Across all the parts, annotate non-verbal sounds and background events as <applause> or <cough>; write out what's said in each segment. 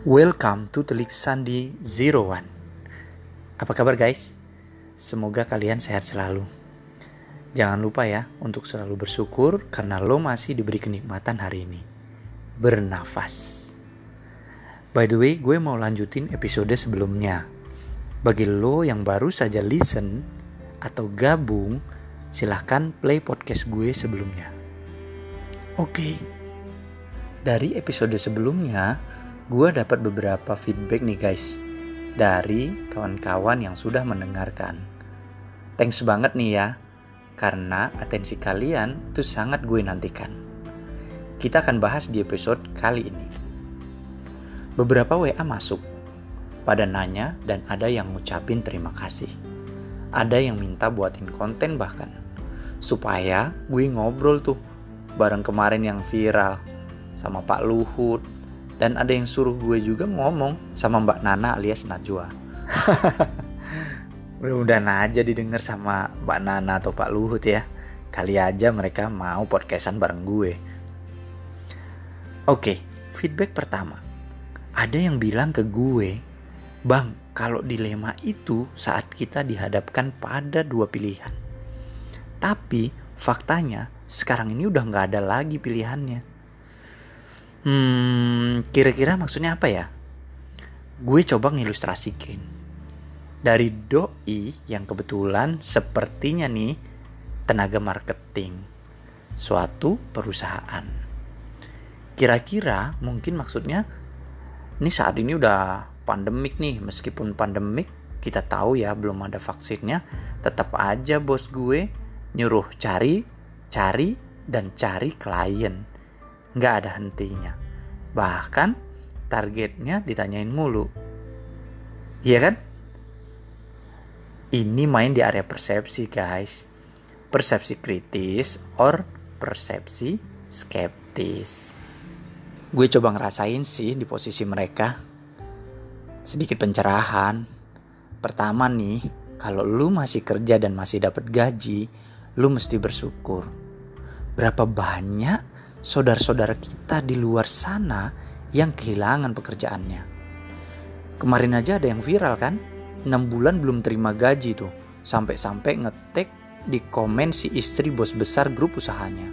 Welcome to Telik Sandi Zero One. Apa kabar guys? Semoga kalian sehat selalu. Jangan lupa ya untuk selalu bersyukur karena lo masih diberi kenikmatan hari ini. Bernafas. By the way, gue mau lanjutin episode sebelumnya. Bagi lo yang baru saja listen atau gabung, silahkan play podcast gue sebelumnya. Oke. Okay. Dari episode sebelumnya, gue dapat beberapa feedback nih guys dari kawan-kawan yang sudah mendengarkan. Thanks banget nih ya, karena atensi kalian itu sangat gue nantikan. Kita akan bahas di episode kali ini. Beberapa WA masuk, pada nanya dan ada yang ngucapin terima kasih. Ada yang minta buatin konten bahkan, supaya gue ngobrol tuh bareng kemarin yang viral sama Pak Luhut, dan ada yang suruh gue juga ngomong sama Mbak Nana alias Najwa. <laughs> Mudah-mudahan aja didengar sama Mbak Nana atau Pak Luhut ya. Kali aja mereka mau podcastan bareng gue. Oke, feedback pertama. Ada yang bilang ke gue, Bang, kalau dilema itu saat kita dihadapkan pada dua pilihan. Tapi faktanya sekarang ini udah nggak ada lagi pilihannya. Hmm, kira-kira maksudnya apa ya? Gue coba ngilustrasikin. Dari doi yang kebetulan sepertinya nih tenaga marketing suatu perusahaan. Kira-kira mungkin maksudnya ini saat ini udah pandemik nih, meskipun pandemik kita tahu ya belum ada vaksinnya, tetap aja bos gue nyuruh cari, cari, dan cari klien nggak ada hentinya. Bahkan targetnya ditanyain mulu. Iya kan? Ini main di area persepsi guys. Persepsi kritis or persepsi skeptis. Gue coba ngerasain sih di posisi mereka. Sedikit pencerahan. Pertama nih, kalau lu masih kerja dan masih dapat gaji, lu mesti bersyukur. Berapa banyak saudara-saudara kita di luar sana yang kehilangan pekerjaannya. Kemarin aja ada yang viral kan? 6 bulan belum terima gaji tuh. Sampai-sampai ngetek di komen si istri bos besar grup usahanya.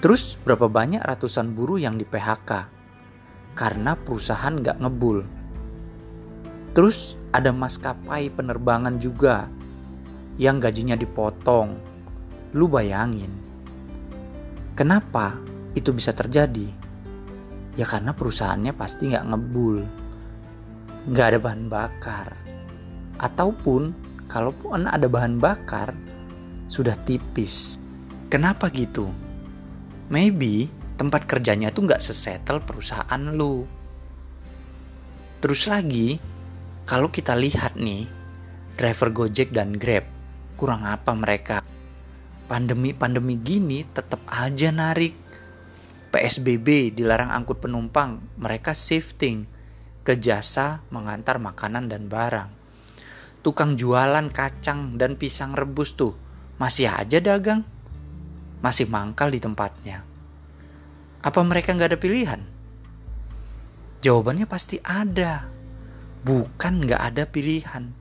Terus berapa banyak ratusan buruh yang di PHK karena perusahaan nggak ngebul. Terus ada maskapai penerbangan juga yang gajinya dipotong. Lu bayangin, Kenapa itu bisa terjadi? Ya karena perusahaannya pasti nggak ngebul, nggak ada bahan bakar, ataupun kalaupun ada bahan bakar sudah tipis. Kenapa gitu? Maybe tempat kerjanya tuh nggak sesettle perusahaan lu. Terus lagi, kalau kita lihat nih, driver Gojek dan Grab, kurang apa mereka? Pandemi-pandemi gini tetap aja narik. PSBB dilarang angkut penumpang, mereka shifting ke jasa mengantar makanan dan barang. Tukang jualan kacang dan pisang rebus tuh masih aja dagang, masih mangkal di tempatnya. Apa mereka nggak ada pilihan? Jawabannya pasti ada, bukan nggak ada pilihan.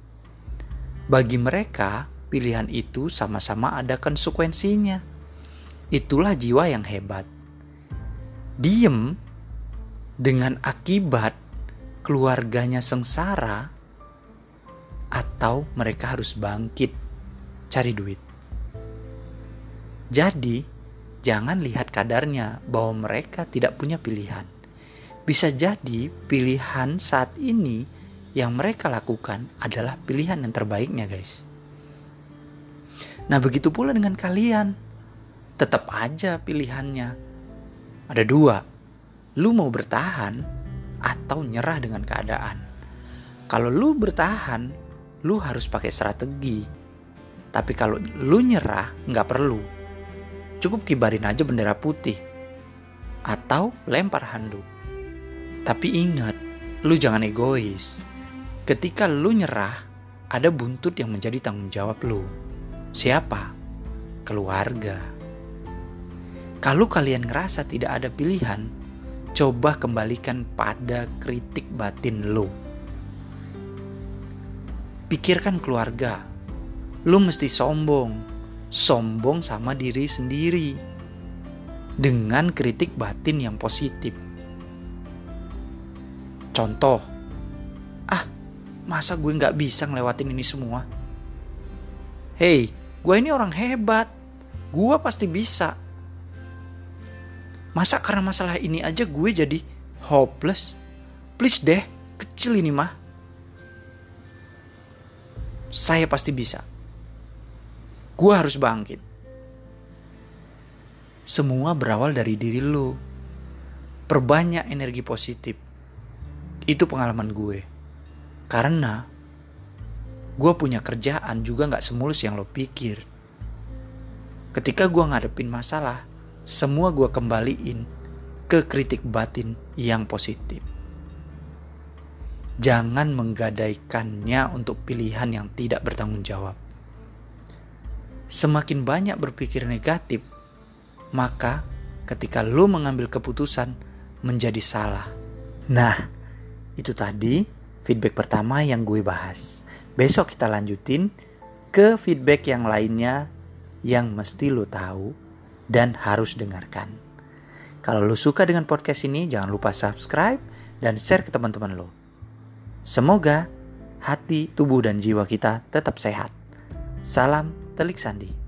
Bagi mereka, pilihan itu sama-sama ada konsekuensinya. Itulah jiwa yang hebat. Diem dengan akibat keluarganya sengsara atau mereka harus bangkit cari duit. Jadi, jangan lihat kadarnya bahwa mereka tidak punya pilihan. Bisa jadi pilihan saat ini yang mereka lakukan adalah pilihan yang terbaiknya, guys. Nah begitu pula dengan kalian. Tetap aja pilihannya. Ada dua. Lu mau bertahan atau nyerah dengan keadaan. Kalau lu bertahan, lu harus pakai strategi. Tapi kalau lu nyerah, nggak perlu. Cukup kibarin aja bendera putih. Atau lempar handuk. Tapi ingat, lu jangan egois. Ketika lu nyerah, ada buntut yang menjadi tanggung jawab lu. Siapa? Keluarga. Kalau kalian ngerasa tidak ada pilihan, coba kembalikan pada kritik batin lo. Pikirkan keluarga. Lu mesti sombong. Sombong sama diri sendiri. Dengan kritik batin yang positif. Contoh, ah masa gue nggak bisa ngelewatin ini semua? Hei, gue ini orang hebat. Gue pasti bisa. Masa karena masalah ini aja gue jadi hopeless? Please deh, kecil ini mah. Saya pasti bisa. Gue harus bangkit. Semua berawal dari diri lo. Perbanyak energi positif. Itu pengalaman gue. Karena gue punya kerjaan juga gak semulus yang lo pikir. Ketika gue ngadepin masalah, semua gue kembaliin ke kritik batin yang positif. Jangan menggadaikannya untuk pilihan yang tidak bertanggung jawab. Semakin banyak berpikir negatif, maka ketika lo mengambil keputusan menjadi salah. Nah, itu tadi feedback pertama yang gue bahas. Besok kita lanjutin ke feedback yang lainnya yang mesti lo tahu dan harus dengarkan. Kalau lo suka dengan podcast ini, jangan lupa subscribe dan share ke teman-teman lo. Semoga hati, tubuh, dan jiwa kita tetap sehat. Salam Telik Sandi.